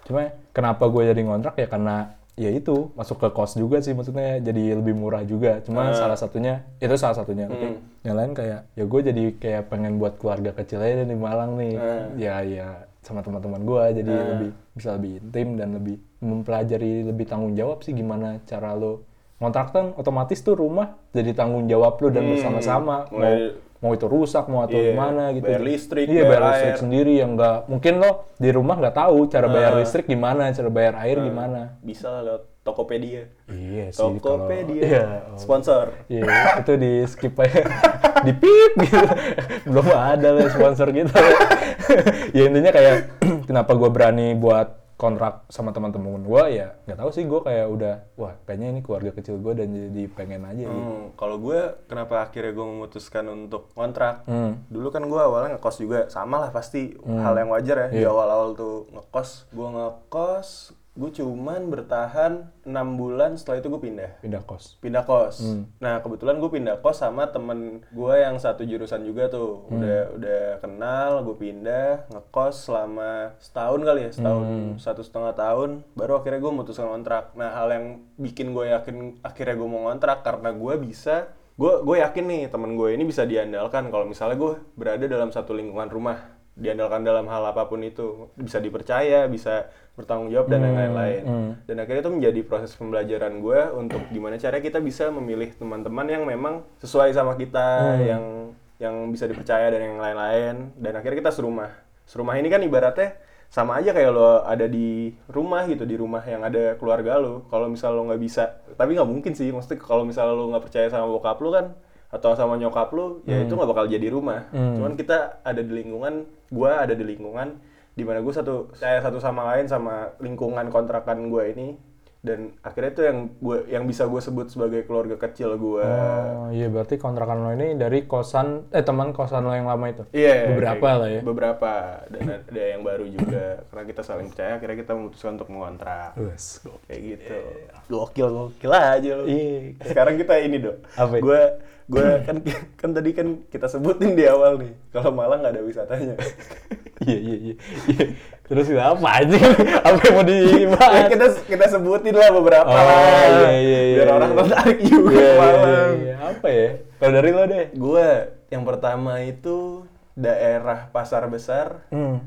cuma kenapa gue jadi ngontrak ya karena ya itu masuk ke kos juga sih maksudnya jadi lebih murah juga. Cuma salah satunya itu salah satunya. Tapi yang lain kayak ya gue jadi kayak pengen buat keluarga kecil aja di Malang nih. Ya ya sama teman-teman gue jadi lebih bisa lebih intim dan lebih mempelajari lebih tanggung jawab sih gimana cara lo ngontrak kan otomatis tuh rumah jadi tanggung jawab lo dan bersama-sama. Mau mau itu rusak mau atau Iya, gimana gitu bayar listrik, iya bayar bayar listrik air. sendiri yang enggak mungkin lo di rumah nggak tahu cara bayar listrik gimana cara bayar air gimana Bisa lah lewat Tokopedia. iya sih kalau Tokopedia. iya oh. Sponsor. Iya, itu di skip aja. di pip gitu. Belum ada lah sponsor kita. ya intinya kayak kenapa gue berani buat kontrak sama teman-teman gue ya nggak tahu sih gue kayak udah wah kayaknya ini keluarga kecil gue dan jadi pengen aja gitu. Hmm, kalau gue kenapa akhirnya gue memutuskan untuk kontrak? Hmm. Dulu kan gue awalnya ngekos juga, sama lah pasti hal yang wajar ya di Iya. awal-awal tuh ngekos. Gue ngekos, gue cuman bertahan enam bulan setelah itu gue pindah. pindah kos. pindah kos. Hmm. Nah kebetulan gue pindah kos sama temen gue yang satu jurusan juga tuh. Hmm. Udah udah kenal, gue pindah ngekos selama setahun kali ya, setahun Hmm. satu setengah tahun. Baru akhirnya gue memutuskan kontrak. Nah hal yang bikin gue yakin akhirnya gue mau kontrak karena gue bisa gue gue yakin nih temen gue ini bisa diandalkan kalau misalnya gue berada dalam satu lingkungan rumah diandalkan dalam hal apa pun itu bisa dipercaya bisa bertanggung jawab dan yang lain-lain. Hmm. dan akhirnya itu menjadi proses pembelajaran gue untuk gimana caranya kita bisa memilih teman-teman yang memang sesuai sama kita Hmm. yang yang bisa dipercaya dan yang lain-lain. Dan akhirnya kita serumah. Serumah ini kan ibaratnya sama aja kayak lo ada di rumah gitu di rumah yang ada keluarga lo. Kalau misal lo nggak bisa tapi nggak mungkin sih. Maksudnya kalau misal lo nggak percaya sama bokap lo kan atau sama nyokap lo ya itu nggak bakal jadi rumah. Cuman kita ada di lingkungan gua ada di lingkungan di mana gue satu saya satu sama lain sama lingkungan kontrakan gue ini dan akhirnya itu yang gue yang bisa gue sebut sebagai keluarga kecil gue Oh iya berarti kontrakan lo ini dari kosan eh teman kosan lo yang lama itu. Iya, Beberapa kayak- lah ya. Beberapa dan ada yang baru juga karena kita saling percaya akhirnya kita memutuskan untuk mengontrak. Wes. Kayak gitu. Gokil gokil aja lo. Iya. Sekarang kita ini dong. Apa? Gue gue kan kan tadi kan kita sebutin di awal nih kalau Malang nggak ada wisatanya. Iya iya iya. Iya. Terus apa aja? apa yang mau Ya, dibahas? kita kita sebutin lah beberapa Oh, lah. iya, iya, iya, Biar iya. orang tertarik juga Iya, ke iya, Malang. iya. Apa ya? Kalau dari lo deh. Gue yang pertama itu daerah Pasar Besar Hmm.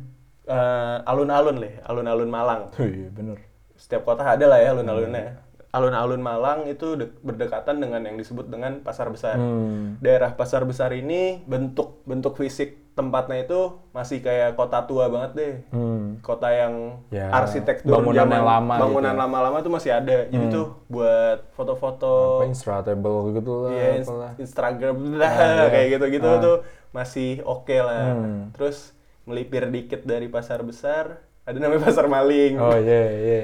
eh, alun-alun leh, alun-alun Malang. Oh, iya bener. Setiap kota ada lah ya alun-alunnya. Alun-alun Malang itu de- berdekatan dengan yang disebut dengan Pasar Besar. Hmm. Daerah Pasar Besar ini bentuk bentuk fisik tempatnya itu masih kayak kota tua banget deh. Hmm. Kota yang Ya, arsitektur bangunan zaman- yang lama gitu bangunan ya. lama-lama tuh masih ada. Jadi tuh buat foto-foto Instagramable gitu lah. Iya. Instagram lah iya. kayak gitu-gitu Ah. tuh masih oke lah. Hmm. Terus melipir dikit dari pasar besar, ada namanya pasar maling. Oh iya iya.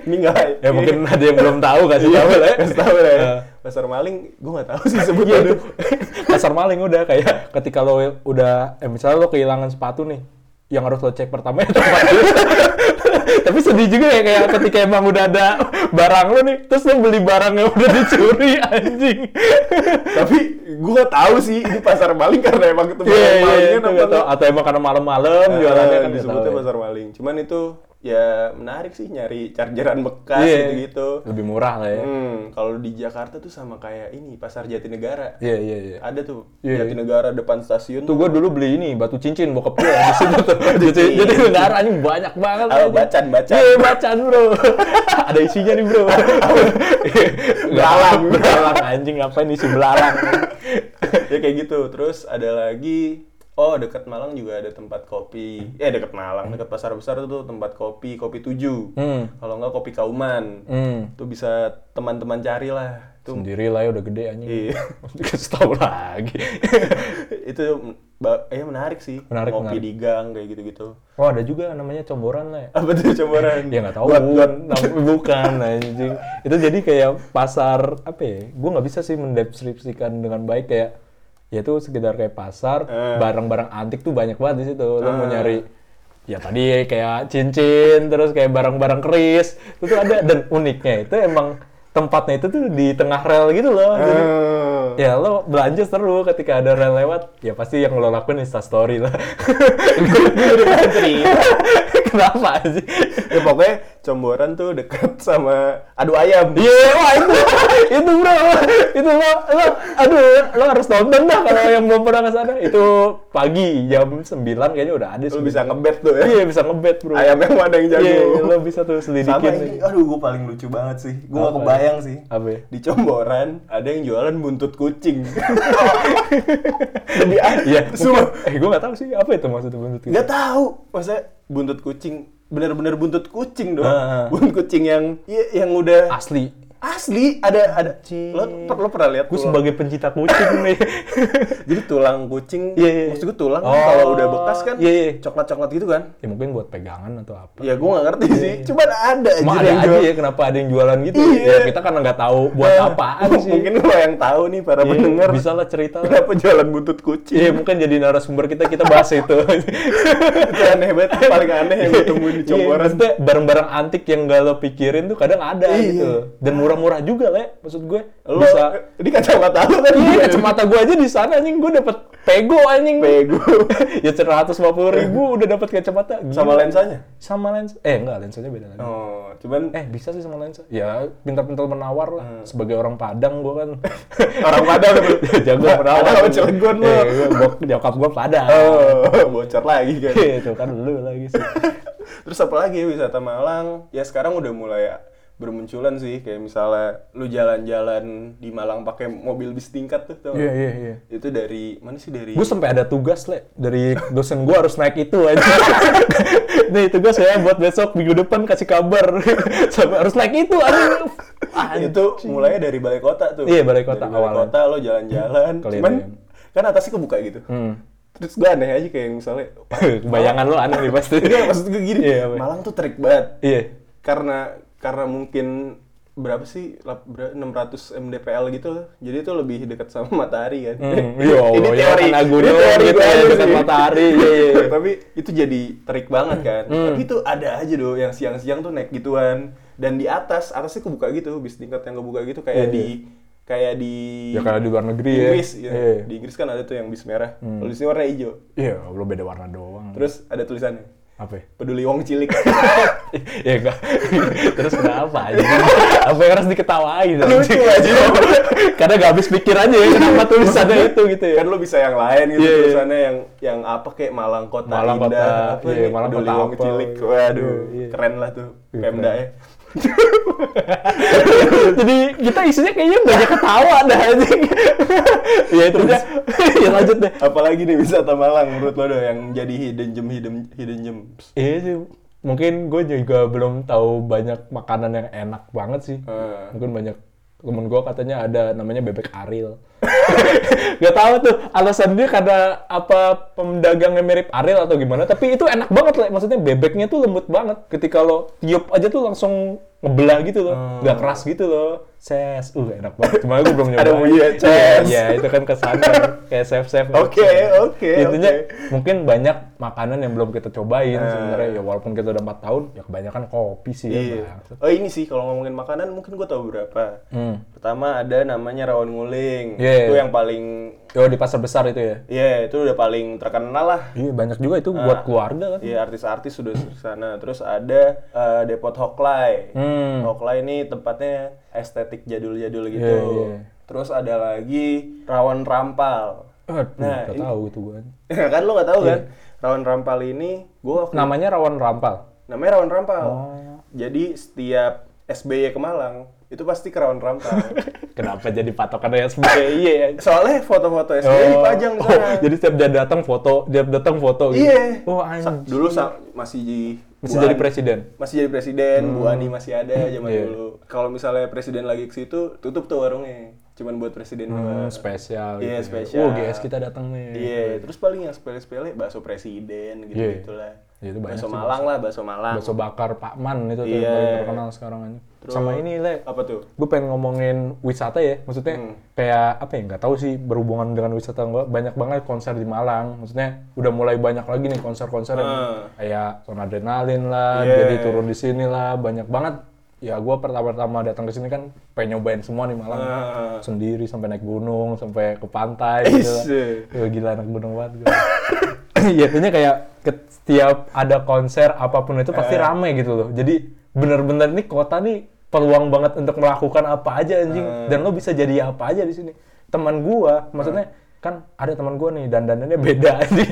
Ini enggak. Ya mungkin ada yang belum tahu kasih Iya, tahu lah. ya. kasih tahu lah ya. Ah. Pasar maling, gue nggak tahu sih Iya sebutnya. itu. Pasar maling udah kayak ketika lo udah eh misalnya lo kehilangan sepatu nih yang harus lo cek pertama itu. Tapi sedih juga ya kayak ketika emang udah ada barang lo nih, terus lo beli barang yang udah dicuri anjing. Tapi gue nggak tahu sih ini pasar maling karena emang ketemu orang iya malingnya itu nggak tahu. atau emang karena malam-malam jualannya kan disebutnya ya. pasar maling. Cuman itu ya menarik sih nyari chargeran bekas Iya. gitu-gitu. Lebih murah lah ya. Hmm, kalau di Jakarta tuh sama kayak ini pasar Jatinegara. Iya iya iya. Ada tuh Iya. Jatinegara depan stasiun Tuh gue dulu beli ini batu cincin bokap gue di situ tuh. jadi Cincin. jadi negara anjing banyak banget. Oh, anjing. bacan, bacan. Iya bacan bro. Ada isinya nih bro. Belalang. belalang anjing ngapain isi belalang? ya kayak gitu. Terus ada lagi Oh, dekat Malang juga ada tempat kopi. Eh, dekat Malang, dekat pasar besar itu tuh tempat kopi, kopi tujuh. Hmm. Kalau nggak kopi Kauman. Hmm. Itu bisa teman-teman cari lah. Itu Sendiri lah ya udah gede anjing. Iya. Tahu lagi. itu eh menarik sih. Menarik, Ngopi menarik. di gang kayak gitu-gitu. Oh ada juga namanya comboran lah ya. Apa tuh cobaran? Ya nggak tahu. Buat, buat bukan anjing. Itu jadi kayak pasar apa ya? Gue nggak bisa sih mendeskripsikan dengan baik kayak ya itu sekedar kayak pasar Eh. barang-barang antik tuh banyak banget di situ. Lo mau Eh. nyari ya tadi kayak cincin terus kayak barang-barang keris itu tuh ada dan uniknya itu emang tempatnya itu tuh di tengah rel gitu loh. Jadi, Eh. Ya lo belanja seru ketika ada rel lewat ya pasti yang lo lakuin insta story lah. Kenapa sih? ya pokoknya comboran tuh deket sama adu ayam. Iya, wah itu, itu bro, itu lo, lo, aduh, lo harus nonton dah kalau yang belum pernah ke sana. Itu pagi jam 9 kayaknya udah ada. Sih. bisa ngebet tuh ya. Iya bisa ngebet bro. Ayam yang mana yang jago. Iya, lo bisa tuh Sama selidikin. ini, aduh gue paling lucu banget sih. Gue gak Apa? kebayang sih. Apa ya? Di comboran ada yang jualan buntut kucing. Lebih Iya, Semua. mungkin- eh gue gak tahu sih apa itu maksudnya buntut itu. Gak tahu. Masa buntut kucing bener-bener buntut kucing dong. Ah, ah. Buntut kucing yang ya, yang udah Asli. Asli ada ada. Lo, lo pernah lihat Gue sebagai pencinta kucing nih. Jadi tulang kucing, Iya, iya. maksud gue tulang kan Oh. kalau udah bekas kan Iya, iya. coklat-coklat gitu kan. ya mungkin buat pegangan atau apa. Ya gue gak ngerti sih, cuman ada aja Emang ada aja jual. ya kenapa ada yang jualan gitu? Iya. Ya kita karena nggak tahu buat Eh, apaan sih. Mungkin lo yang tahu nih para Iya, pendengar. bisa lah cerita. Kenapa jualan buntut kucing? Iya mungkin jadi narasumber kita kita bahas itu. itu aneh banget, paling aneh yang gue temuin di Iya, comboran. maksudnya barang-barang antik yang gak lo pikirin tuh kadang ada Iya. gitu. Dan murah-murah juga lah, maksud gue. Lo, bisa. ini kacamata lo kan? Iya kacamata gue aja di sana anjing gue dapet pego anjing. Pego. ya 150 ribu udah dapet kacamata. Gila. Sama lensanya? Sama lensa. Eh enggak lensanya beda lagi. Oh, cuman Eh bisa sih sama lensa. Ya pintar-pintar menawar lah. Hmm. Sebagai orang Padang gue kan. orang Padang. Jago menawar. Padang sama Cilegon lo. Eh, nyokap gue Padang. Oh, bocor lagi kan. Itu kan lu lagi sih. Terus apa lagi wisata Malang? Ya sekarang udah mulai bermunculan sih kayak misalnya lu jalan-jalan di Malang pakai mobil bis tingkat tuh tau nggak? Iya, iya, iya. itu dari mana sih dari Gue sampai ada tugas, Le. Dari dosen gue harus naik itu aja. Nih, tugas saya buat besok minggu depan kasih kabar. sampai harus naik itu. Aduh. Ah, itu mulainya dari balai kota tuh Iya, balai kota dari balai awalnya. kota lo jalan-jalan Keliling. cuman kan atasnya kebuka gitu Hmm. terus gue aneh aja kayak misalnya Bayangan lo aneh nih pasti. Enggak, maksud gue gini Iya, apa? Malang tuh terik banget Iya. karena karena mungkin berapa sih Lap- ber- 600 mdpl gitu jadi itu lebih dekat sama matahari kan Hmm, iya ini ya teori gunung teori gitu ya, dekat sih. matahari, iya, iya, iya. tapi itu jadi terik banget kan Hmm. tapi itu ada aja doh yang siang-siang tuh naik gituan dan di atas atasnya kebuka gitu bis tingkat yang kebuka gitu kayak Iya, di kayak di Ya kayak di luar negeri ya. Inggris ya. Iya. di Inggris kan ada tuh yang bis merah kalau di sini warna hijau Iya, lo beda warna doang. terus ada tulisannya apa? ya? peduli wong cilik ya enggak. Terus kenapa aja? apa yang harus diketawain? Lucu aja. Karena gak habis pikir aja ya kenapa tulisannya itu gitu ya. kan lu bisa yang lain gitu Iya, iya. tulisannya yang yang apa kayak Malang Kota Malang Indah Kota, apa iya, nih, Malang peduli Kota wong apa, cilik waduh Iya, iya. keren lah tuh Iya, Pemda ya Jadi kita isinya kayaknya banyak ketawa dah anjing. ya itu aja. ya lanjut deh. apalagi nih wisata Malang menurut lo dong yang jadi hidden gem hidden hidden gems Iya sih. Mungkin gue juga belum tahu banyak makanan yang enak banget sih. Eh. Mungkin banyak temen gue katanya ada namanya bebek Aril. Gak tahu tuh alasannya karena apa pemdagangnya mirip Aril atau gimana. Tapi itu enak banget lah. Maksudnya bebeknya tuh lembut banget. Ketika lo tiup aja tuh langsung ngebelah gitu loh. Gak keras gitu loh. Ses, uh enak banget. Cuma gue belum nyobain. Ada bunyi ya, Iya, ces. Iya, itu kan ke sana kayak chef-chef. Oke, oke, Intinya mungkin banyak makanan yang belum kita cobain Eh. sebenarnya ya walaupun kita udah 4 tahun ya kebanyakan kopi sih ya. Iya. Bang. Oh ini sih kalau ngomongin makanan mungkin gue tahu berapa. Hmm. Pertama ada namanya rawon nguling. Iya. Itu yang paling Oh di pasar besar itu ya. Iya, itu udah paling terkenal lah. Iya banyak juga itu buat keluarga kan. Iya, artis-artis sudah sana. Terus ada eh, Depot Hoklai. Hmm. Hoklai ini tempatnya estetik jadul-jadul gitu. Iya, iya. Terus ada lagi Rawon Rampal. Aduh, Nah, gak ini- tahu itu gue. kan lo nggak tahu Iya. kan? Rawon Rampal ini gua waktu- Namanya rawon rampal. namanya Rawon Rampal. Oh. Jadi setiap SBY ke Malang itu pasti ke Rawon Rampal. Kenapa jadi patokannya SBY ya? Soalnya foto-foto SBY dipajang di oh, sana. jadi setiap dia datang foto, dia datang foto gitu. Iya. Oh, Sa- anjing. dulu masih di Masih Bu jadi Ani- presiden. Masih jadi presiden, Bu Ani masih ada zaman Iya. dulu. Kalau misalnya presiden lagi ke situ, tutup tuh warungnya. Cuman buat presiden Hmm, spesial Iya, gitu. ya. spesial. Oh, GS kita datang nih. Iya, terus paling yang sepele-sepele bakso presiden gitu Iya. gitulah. Iya, itu banyak bakso sih Malang lah, bakso Malang. Bakso bakar Pak Man itu tuh Iya. yang paling terkenal sekarang aja. Terus- Sama ini le, Apa tuh? gue pengen ngomongin wisata ya, maksudnya Hmm. kayak apa ya nggak tahu sih berhubungan dengan wisata gue banyak banget konser di Malang, maksudnya udah mulai banyak lagi nih konser-konser yang Ah. kayak Son Adrenalin lah, Yeah. jadi turun di sini lah, banyak banget. Ya gue pertama-tama datang ke sini kan pengen nyobain semua nih Malang, Ah. sendiri sampai naik gunung, sampai ke pantai gitu. lah. Gila anak gunung banget gue. Iya, intinya kayak setiap ada konser apa pun itu pasti Eh. rame gitu loh. Jadi bener-bener nih kota nih peluang banget untuk melakukan apa aja anjing. Eh. Dan lo bisa jadi apa aja di sini. Teman gua, maksudnya kan ada teman gua nih dandanannya beda anjing.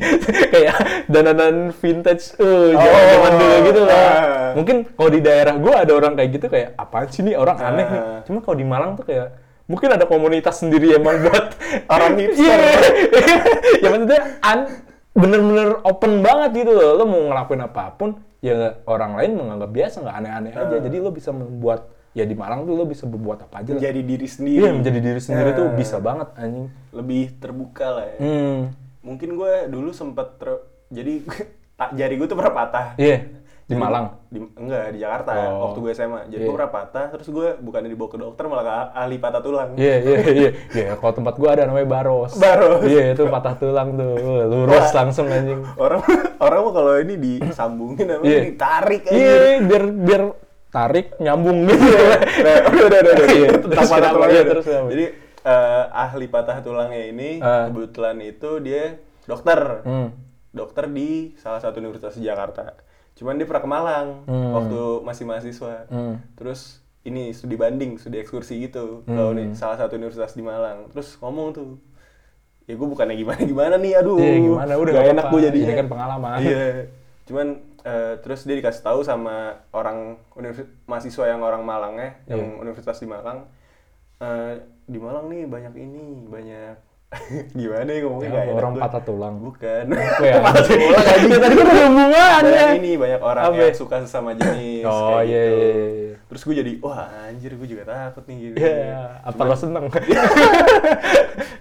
kayak dandanan vintage eh zaman zaman dulu gitu lah. Ah. Mungkin kalau di daerah gua ada orang kayak gitu kayak apaan sih nih orang aneh nih. Cuma kalau di Malang tuh kayak mungkin ada komunitas sendiri emang buat Orang hipster. Iya. ya maksudnya an bener-bener open banget gitu loh. Lo mau ngelakuin apa pun, ya orang lain menganggap biasa, nggak aneh-aneh aja. Jadi lo bisa membuat, ya di Malang tuh lo bisa berbuat apa aja lah. Menjadi diri sendiri. Iya, menjadi diri sendiri tuh Ah. bisa banget anjing. Lebih terbuka lah ya. Hmm. Mungkin gue dulu sempet ter- jadi tak jari gue tuh pernah patah. Iya, di Jadi- Malang. Di, enggak, di Jakarta Oh. waktu gue SMA. Jadi Iya. gue pernah patah, terus gue bukannya dibawa ke dokter malah ke ahli patah tulang. Iya, iya, iya. Iya, kalau tempat gua ada namanya Baros. Baros. Iya, itu patah tulang tuh. Wah, Lurus langsung anjing. Orang orang mah kalau ini disambungin apa Iya. ditarik aja. Iya, biar biar tarik nyambung gitu. Nah, udah, udah, udah, udah. Iya, terus patah tulangnya Iya, terus? Jadi eh, ahli patah tulangnya ini Ah. kebetulan itu dia dokter. Hmm. Dokter di salah satu universitas di Jakarta. Cuman dia pernah ke Malang Hmm. waktu masih mahasiswa. Hmm. Terus ini studi banding, studi ekskursi gitu ke Hmm. uni- salah satu universitas di Malang. Terus ngomong tuh, ya gue bukannya gimana gimana nih, aduh. Iya, gimana? Udah gak enak gue jadinya. Ini kan pengalaman. Iya. Cuman eh, terus dia dikasih tahu sama orang universi- mahasiswa yang orang Malang ya, yang Iya. universitas di Malang. Eh, di Malang nih banyak ini, banyak gimana ya ngomongnya Ya, enak orang gua. patah tulang. Bukan. Gue ya, ya, tadi kan ada hubungannya. banyak ini banyak orang Apa yang ya? suka sesama jenis Oh, iya, gitu. iya, iya. Terus gue jadi wah anjir gue juga takut nih gitu. Iya, apa lo seneng?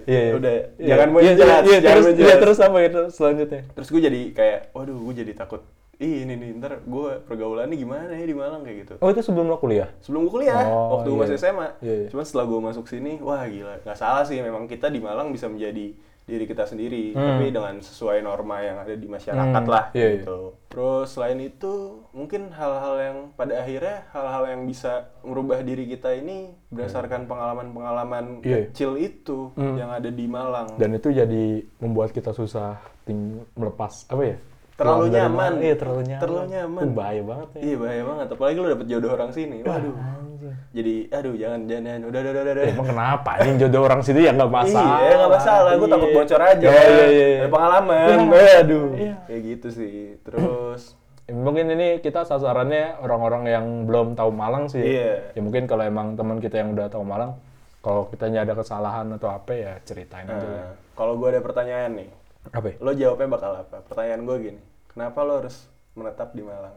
Iya, iya. Udah, Iya. jangan Iya, menjelas, Iya, jangan terus, menjelas. terus apa itu selanjutnya? Terus gue jadi kayak waduh gue jadi takut. Ih ini nih ntar gue pergaulannya gimana ya di Malang kayak gitu. Oh, itu sebelum lo kuliah? Sebelum gue kuliah, Oh, waktu gue iya. masih SMA. Iya, iya. Cuman setelah gue masuk sini, wah gila, nggak salah sih. Memang kita di Malang bisa menjadi diri kita sendiri, Hmm. tapi dengan sesuai norma yang ada di masyarakat Hmm, lah, iya, iya. gitu. Terus selain itu, mungkin hal-hal yang pada akhirnya hal-hal yang bisa merubah diri kita ini berdasarkan pengalaman-pengalaman Iya. kecil itu Hmm. yang ada di Malang. Dan itu jadi membuat kita susah ting melepas apa ya? Terlalu nyaman. Iya, terlalu nyaman. Terlalu nyaman. Itu bahaya banget ya. Iya bahaya banget, apalagi lu dapet jodoh orang sini. Waduh. Anjing. Jadi, aduh jangan jangan, udah udah udah udah. Ya, emang kenapa? Ini jodoh orang situ ya nggak masalah. Iya, nggak masalah. Gue Iya. takut bocor aja. Oh, iya, iya. Dari pengalaman. Iya. Aduh. Iya. Kayak gitu sih. Terus, Ya, mungkin ini kita sasarannya orang-orang yang belum tahu Malang sih. Iya. Ya mungkin kalau emang teman kita yang udah tahu Malang, kalau kitanya ada kesalahan atau apa ya ceritain aja. nah, kalau gue ada pertanyaan nih, Apa? ya? lo jawabnya bakal apa? Pertanyaan gue gini, kenapa lo harus menetap di Malang?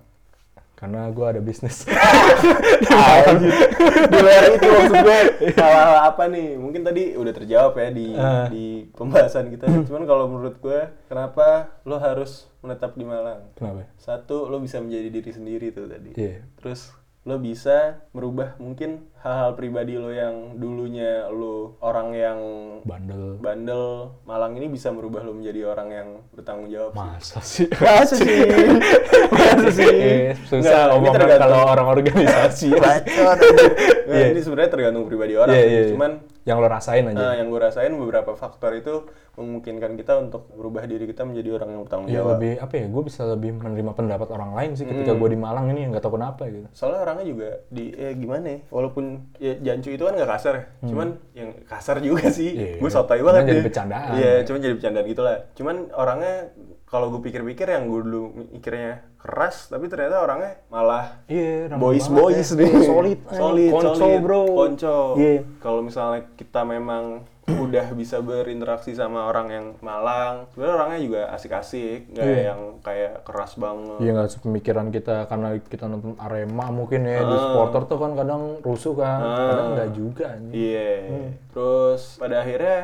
Karena gue ada bisnis. di luar itu maksud gue hal-hal apa nih? Mungkin tadi udah terjawab ya di Eh. di pembahasan kita. Cuman kalau menurut gue, kenapa lo harus menetap di Malang? Kenapa? Satu, lo bisa menjadi diri sendiri tuh tadi. Iya. Terus lo bisa merubah mungkin hal-hal pribadi lo yang dulunya lo orang yang Bandel. bandel, Malang ini bisa merubah lo menjadi orang yang bertanggung jawab. Masa sih? Masa sih? Masa sih? Eh, susah ngomong tergantung- kalau orang organisasi. Bacot. Iya. Ini sebenarnya tergantung pribadi orang. Sih. iya, iya. Cuman yang lo rasain aja. eh, yang gue rasain beberapa faktor itu memungkinkan kita untuk merubah diri kita menjadi orang yang bertanggung ya jawab. lebih apa ya? Gue bisa lebih menerima pendapat orang lain sih ketika Hmm. gue di Malang ini yang nggak tahu kenapa gitu. Soalnya orangnya juga di eh gimana ya? Walaupun ya jancu itu kan nggak kasar ya. Cuman yang kasar juga sih. Hmm. Iya. Gue sotoy Cuman banget jadi deh. bercandaan. Iya, cuman jadi bercandaan gitu lah. Cuman orangnya kalau gue pikir-pikir yang gue dulu mikirnya keras, tapi ternyata orangnya malah Iya, ramah boys banget boys ya. nih. Solid, solid, konco, solid. bro. Konco. Iya. Kalau misalnya kita memang udah bisa berinteraksi sama orang yang Malang, sebenarnya orangnya juga asik-asik, nggak Iya. yang kayak keras banget. Iya nggak sepemikiran kita karena kita nonton Arema mungkin ya di Ah. supporter tuh kan kadang rusuh kan, Ah. kadang nggak juga. Iya. Hmm. Terus pada akhirnya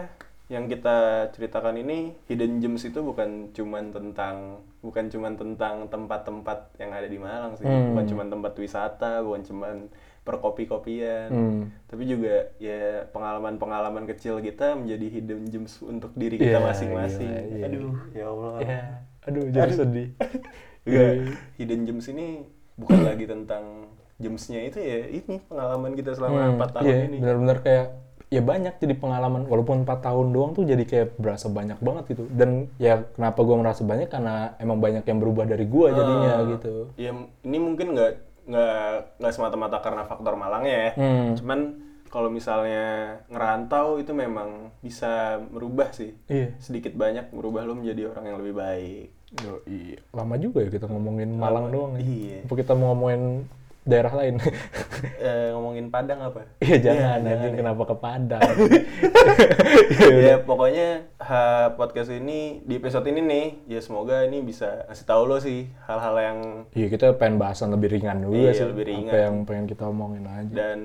yang kita ceritakan ini hidden gems itu bukan cuman tentang bukan cuman tentang tempat-tempat yang ada di Malang sih, Hmm. bukan cuman tempat wisata, bukan cuman perkopi-kopian, Hmm. tapi juga ya pengalaman-pengalaman kecil kita menjadi hidden gems untuk diri kita Iya, masing-masing. gila, iya. Aduh, ya Allah. Ya, aduh jadi sedih. Enggak, Iya. hidden gems ini bukan lagi tentang gemsnya itu ya ini pengalaman kita selama Hmm, empat tahun iya, ini. benar-benar kayak ya banyak jadi pengalaman walaupun 4 tahun doang tuh jadi kayak berasa banyak banget gitu dan ya kenapa gua merasa banyak karena emang banyak yang berubah dari gua jadinya Ah, gitu Ya ini mungkin nggak nggak nggak semata-mata karena faktor Malangnya ya. Hmm. Cuman kalau misalnya ngerantau itu memang bisa merubah sih. iya Sedikit banyak merubah lo menjadi orang yang lebih baik. Yoi. lama juga ya kita ngomongin Malang doang ya Iya. apa kita mau ngomongin daerah lain Eh, ngomongin Padang apa? Iya jangan, Iya, anjing ya. kenapa ke Padang? ya pokoknya ha, podcast ini di episode ini nih ya semoga ini bisa ngasih tahu lo sih hal-hal yang Iya kita pengen bahasan lebih ringan dulu Iya, sih. lebih ringan. Apa yang pengen kita omongin aja. dan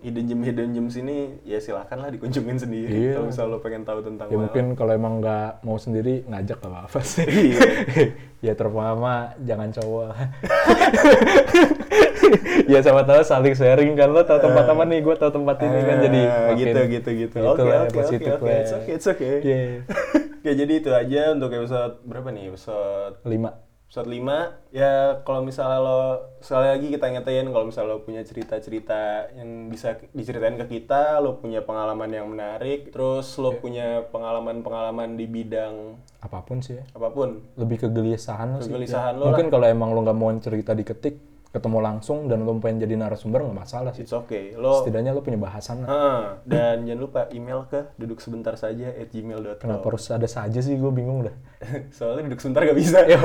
hidden gem hidden gems ini ya silahkan lah dikunjungin sendiri Iya. kalau misalnya lo pengen tahu tentang ya Malang. mungkin kalau emang nggak mau sendiri ngajak apa-apa sih. Iya. ya terutama jangan cowok. ya sama tahu saling sharing kan lo tahu tempat apa nih gue tahu tempat ini kan jadi Ah, makin gitu gitu gitu gitu oke oke oke oke lah. it's okay it's okay Iya. Oke, jadi itu aja untuk episode berapa nih episode lima episode 5 ya kalau misalnya lo sekali lagi kita nyatain kalau misalnya lo punya cerita-cerita yang bisa diceritain ke kita lo punya pengalaman yang menarik terus lo Iya. punya pengalaman-pengalaman di bidang apa pun sih ya. apa pun lebih kegelisahan lo sih. Kegelisahan Ya. lo Mungkin kalau emang lo nggak mau cerita diketik, ketemu langsung dan lo pengen jadi narasumber nggak masalah sih. It's okay. Lo Setidaknya lo punya bahasan lah. Heeh. dan jangan lupa email ke duduk sebentar saja at gmail.com. Kenapa harus ada saja sih? Gue bingung dah. Soalnya duduk sebentar gak bisa. Yo,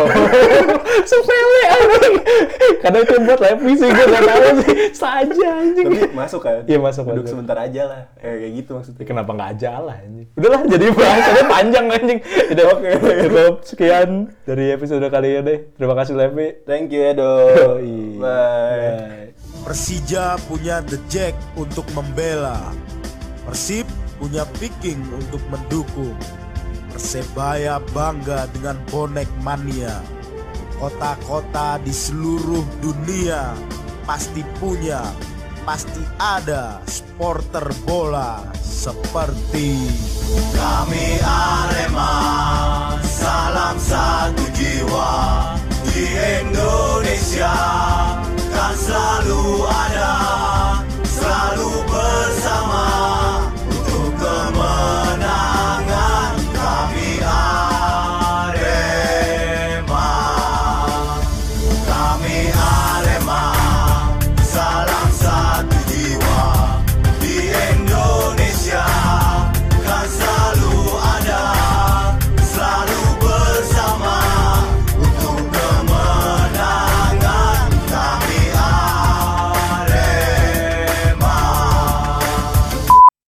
sepele anjing. Kadang itu buat Levi sih gue nggak tahu sih. Saja anjing. Tapi masuk kan? Iya, masuk, Duduk masuk. sebentar aja lah. Eh, kayak gitu maksudnya. Kenapa nggak aja lah anjing? Udahlah jadi bahasannya panjang anjing. Udah oke. Cukup sekian dari episode kali ini. Terima kasih Levi. Thank you Edo. Bye. Bye. Persija punya The Jack untuk membela. Persib punya Viking untuk mendukung. Persebaya bangga dengan bonek mania. Kota-kota di seluruh dunia pasti punya, pasti ada supporter bola seperti kami Arema. Salam satu jiwa di Indonesia kan selalu ada